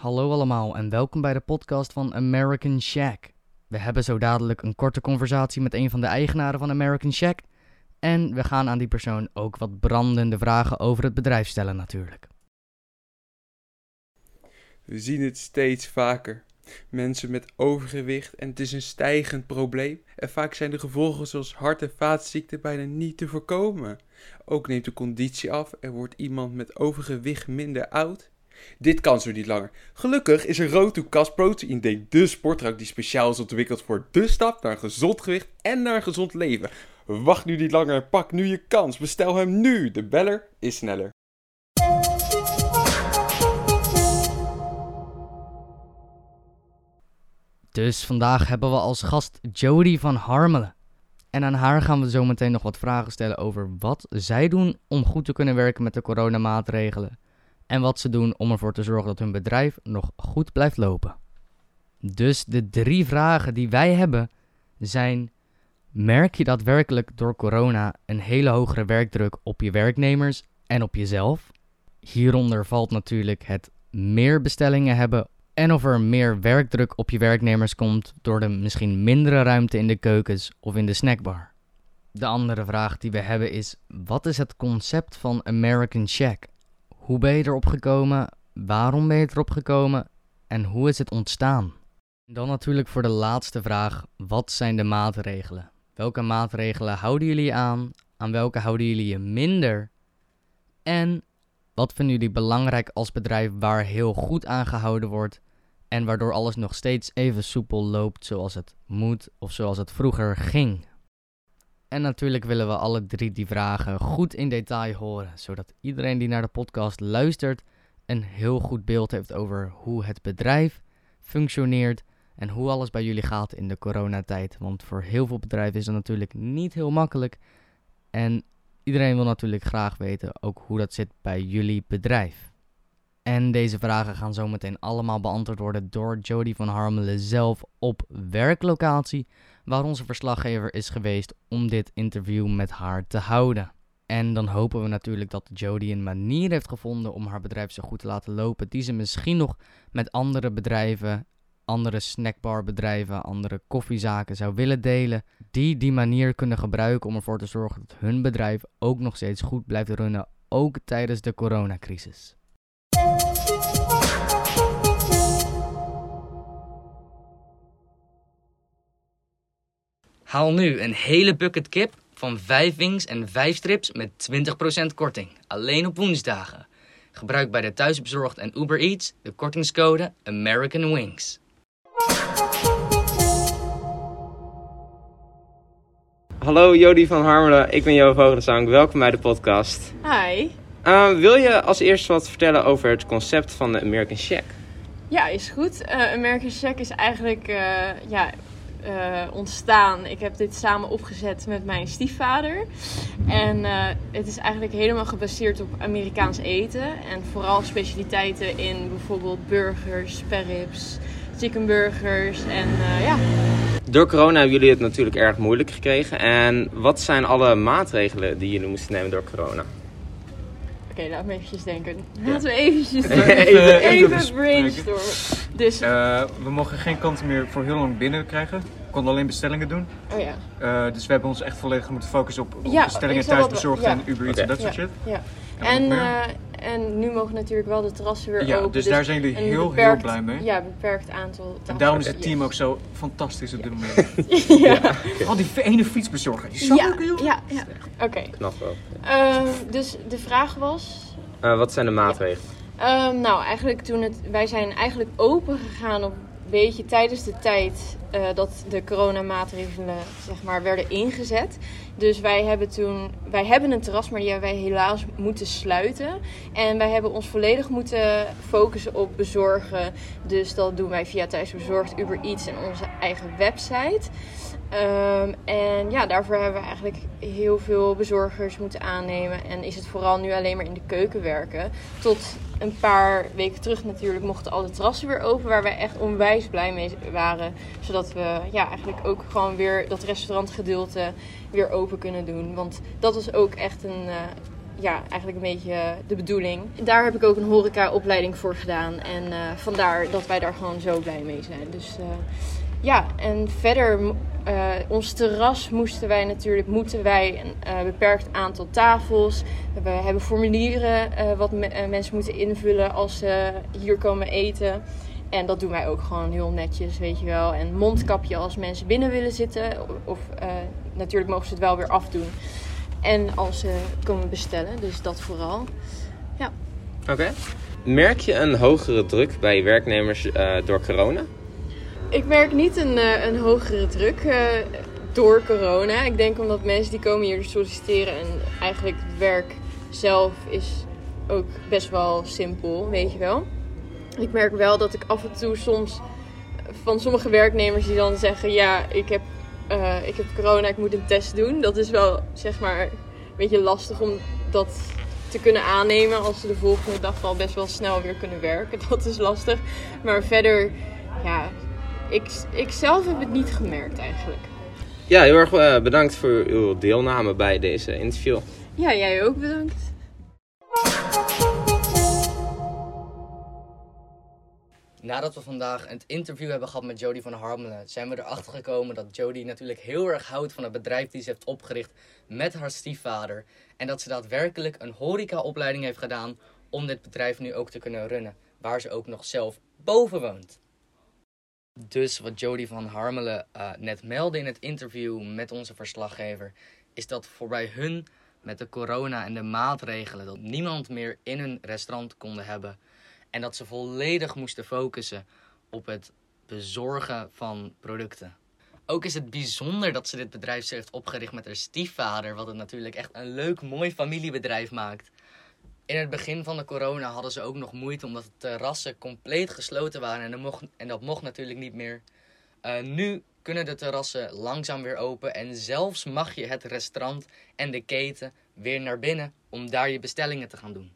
Hallo allemaal en welkom bij de podcast van American Shack. We hebben zo dadelijk een korte conversatie met een van de eigenaren van American Shack. En we gaan aan die persoon ook wat brandende vragen over het bedrijf stellen natuurlijk. We zien het steeds vaker. Mensen met overgewicht en het is een stijgend probleem. En vaak zijn de gevolgen zoals hart- en vaatziekten bijna niet te voorkomen. Ook neemt de conditie af en wordt iemand met overgewicht minder oud. Dit kan zo niet langer. Gelukkig is er Road to Cast Protein Day, de sportdrank die speciaal is ontwikkeld voor de stap naar een gezond gewicht en naar een gezond leven. Wacht nu niet langer pak nu je kans. Bestel hem nu. De beller is sneller. Dus vandaag hebben we als gast Jody van Harmelen. En aan haar gaan we zo meteen nog wat vragen stellen over wat zij doen om goed te kunnen werken met de coronamaatregelen. En wat ze doen om ervoor te zorgen dat hun bedrijf nog goed blijft lopen. Dus de drie vragen die wij hebben zijn: merk je daadwerkelijk door corona een hele hogere werkdruk op je werknemers en op jezelf? Hieronder valt natuurlijk het meer bestellingen hebben en of er meer werkdruk op je werknemers komt door de misschien mindere ruimte in de keukens of in de snackbar. De andere vraag die we hebben is: wat is het concept van American Shack? Hoe ben je erop gekomen? Waarom ben je erop gekomen? En hoe is het ontstaan? Dan natuurlijk voor de laatste vraag: wat zijn de maatregelen? Welke maatregelen houden jullie aan? Aan welke houden jullie je minder? En wat vinden jullie belangrijk als bedrijf waar heel goed aan gehouden wordt en waardoor alles nog steeds even soepel loopt zoals het moet of zoals het vroeger ging? En natuurlijk willen we alle drie die vragen goed in detail horen, zodat iedereen die naar de podcast luistert een heel goed beeld heeft over hoe het bedrijf functioneert en hoe alles bij jullie gaat in de coronatijd. Want voor heel veel bedrijven is dat natuurlijk niet heel makkelijk. En iedereen wil natuurlijk graag weten ook hoe dat zit bij jullie bedrijf. En deze vragen gaan zometeen allemaal beantwoord worden door Jody van Harmelen zelf op werklocatie, waar onze verslaggever is geweest om dit interview met haar te houden. En dan hopen we natuurlijk dat Jody een manier heeft gevonden om haar bedrijf zo goed te laten lopen, die ze misschien nog met andere bedrijven, andere snackbarbedrijven, andere koffiezaken zou willen delen, die die manier kunnen gebruiken om ervoor te zorgen dat hun bedrijf ook nog steeds goed blijft runnen, ook tijdens de coronacrisis. Haal nu een hele bucket kip van 5 wings en 5 strips met 20% korting. Alleen op woensdagen. Gebruik bij de thuisbezorgd en Uber Eats de kortingscode American Wings. Hallo Jody van Harmelen, ik ben Jo Vogelzang. Welkom bij de podcast. Hi. Uh, wil je als eerste wat vertellen over het concept van de American Shack? Ja, is goed. Uh, American Shack is eigenlijk uh, ja, ontstaan. Ik heb dit samen opgezet met mijn stiefvader. En het is eigenlijk helemaal gebaseerd op Amerikaans eten. En vooral specialiteiten in bijvoorbeeld burgers, sparrows, chickenburgers en ja. Door corona hebben jullie het natuurlijk erg moeilijk gekregen. En wat zijn alle maatregelen die jullie moesten nemen door corona? Oké, laat me eventjes denken. Laten we eventjes even, even, even brainstormen. Dus, uh, we mogen geen klanten meer voor heel lang binnen krijgen. We konden alleen bestellingen doen. Oh ja. Uh, dus we hebben ons echt volledig moeten focussen op, op ja, bestellingen thuisbezorgd ja. en Uber Eats okay. en dat soort ja. shit. Ja. En, en nu mogen natuurlijk wel de terrassen weer ja, open. Dus, dus daar zijn jullie heel, beperkt, heel blij mee. Ja, beperkt aantal En daarom is het team yes. ook zo fantastisch op dit moment. ja. Al die ene fietsbezorger, die is zo ja, leuk, joh. Ja, ja. oké. Okay. Knap wel. Uh, dus de vraag was... Uh, wat zijn de maatregelen? Ja. Um, nou, eigenlijk toen het... Wij zijn eigenlijk open gegaan op een beetje tijdens de tijd uh, dat de coronamaatregelen zeg maar, werden ingezet. Dus wij hebben toen, wij hebben een terras, maar die hebben wij helaas moeten sluiten. En wij hebben ons volledig moeten focussen op bezorgen. Dus dat doen wij via Thuisbezorgd, Uber Eats en onze eigen website. Um, en ja, daarvoor hebben we eigenlijk heel veel bezorgers moeten aannemen. En is het vooral nu alleen maar in de keuken werken. Tot een paar weken terug natuurlijk mochten alle terrassen weer open. Waar wij echt onwijs blij mee waren. Zodat we ja, eigenlijk ook gewoon weer dat restaurantgedeelte weer open kunnen doen. Want dat was ook echt een, uh, ja, eigenlijk een beetje de bedoeling. Daar heb ik ook een horecaopleiding voor gedaan. En eh, vandaar dat wij daar gewoon zo blij mee zijn. Dus uh, ja, en verder, uh, ons terras moesten wij natuurlijk, moeten wij een beperkt aantal tafels. We hebben formulieren wat me mensen moeten invullen als ze hier komen eten. En dat doen wij ook gewoon heel netjes, weet je wel. En mondkapje als mensen binnen willen zitten. Of natuurlijk mogen ze het wel weer afdoen. En als ze komen bestellen, dus dat vooral. Ja. Oké. Merk je een hogere druk bij werknemers door corona? Ik merk niet een, uh, een hogere druk uh, door corona. Ik denk omdat mensen die komen hier solliciteren en eigenlijk het werk zelf is ook best wel simpel, weet je wel. Ik merk wel dat ik af en toe soms van sommige werknemers die dan zeggen: Ja, ik heb uh, ik heb corona, ik moet een test doen. Dat is wel zeg maar een beetje lastig om dat te kunnen aannemen als ze de volgende dag al best wel snel weer kunnen werken. Dat is lastig. Maar verder, ja, ik, ik zelf heb het niet gemerkt eigenlijk. Ja, heel erg uh, bedankt voor uw deelname bij deze interview. Ja, jij ook bedankt. Nadat we vandaag een interview hebben gehad met Jody van Harmelen, zijn we erachter gekomen dat Jody natuurlijk heel erg houdt van het bedrijf die ze heeft opgericht met haar stiefvader. En dat ze daadwerkelijk een horecaopleiding heeft gedaan om dit bedrijf nu ook te kunnen runnen, waar ze ook nog zelf boven woont. Dus wat Jody van Harmelen uh, net meldde in het interview met onze verslaggever, is dat voorbij hun met de corona en de maatregelen dat niemand meer in hun restaurant konden hebben en dat ze volledig moesten focussen op het bezorgen van producten. Ook is het bijzonder dat ze dit bedrijf heeft opgericht met haar stiefvader, wat het natuurlijk echt een leuk, mooi familiebedrijf maakt. In het begin van de corona hadden ze ook nog moeite omdat de terrassen compleet gesloten waren en dat mocht, en dat mocht natuurlijk niet meer. Uh, nu kunnen de terrassen langzaam weer open en zelfs mag je het restaurant en de keten weer naar binnen om daar je bestellingen te gaan doen.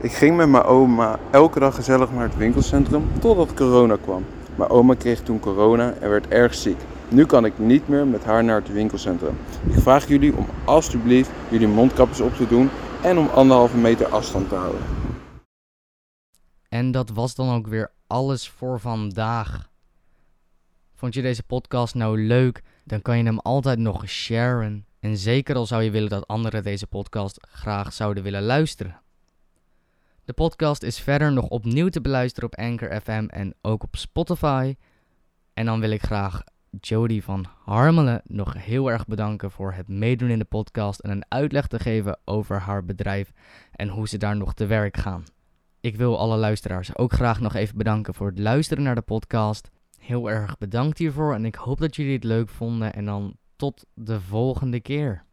Ik ging met mijn oma elke dag gezellig naar het winkelcentrum totdat corona kwam. Mijn oma kreeg toen corona en werd erg ziek. Nu kan ik niet meer met haar naar het winkelcentrum. Ik vraag jullie om alstublieft jullie mondkapjes op te doen en om anderhalve meter afstand te houden. En dat was dan ook weer alles voor vandaag. Vond je deze podcast nou leuk? Dan kan je hem altijd nog sharen. En zeker al zou je willen dat anderen deze podcast graag zouden willen luisteren. De podcast is verder nog opnieuw te beluisteren op Anchor FM en ook op Spotify. En dan wil ik graag Jody van Harmelen nog heel erg bedanken voor het meedoen in de podcast en een uitleg te geven over haar bedrijf en hoe ze daar nog te werk gaan. Ik wil alle luisteraars ook graag nog even bedanken voor het luisteren naar de podcast. Heel erg bedankt hiervoor en ik hoop dat jullie het leuk vonden en dan tot de volgende keer.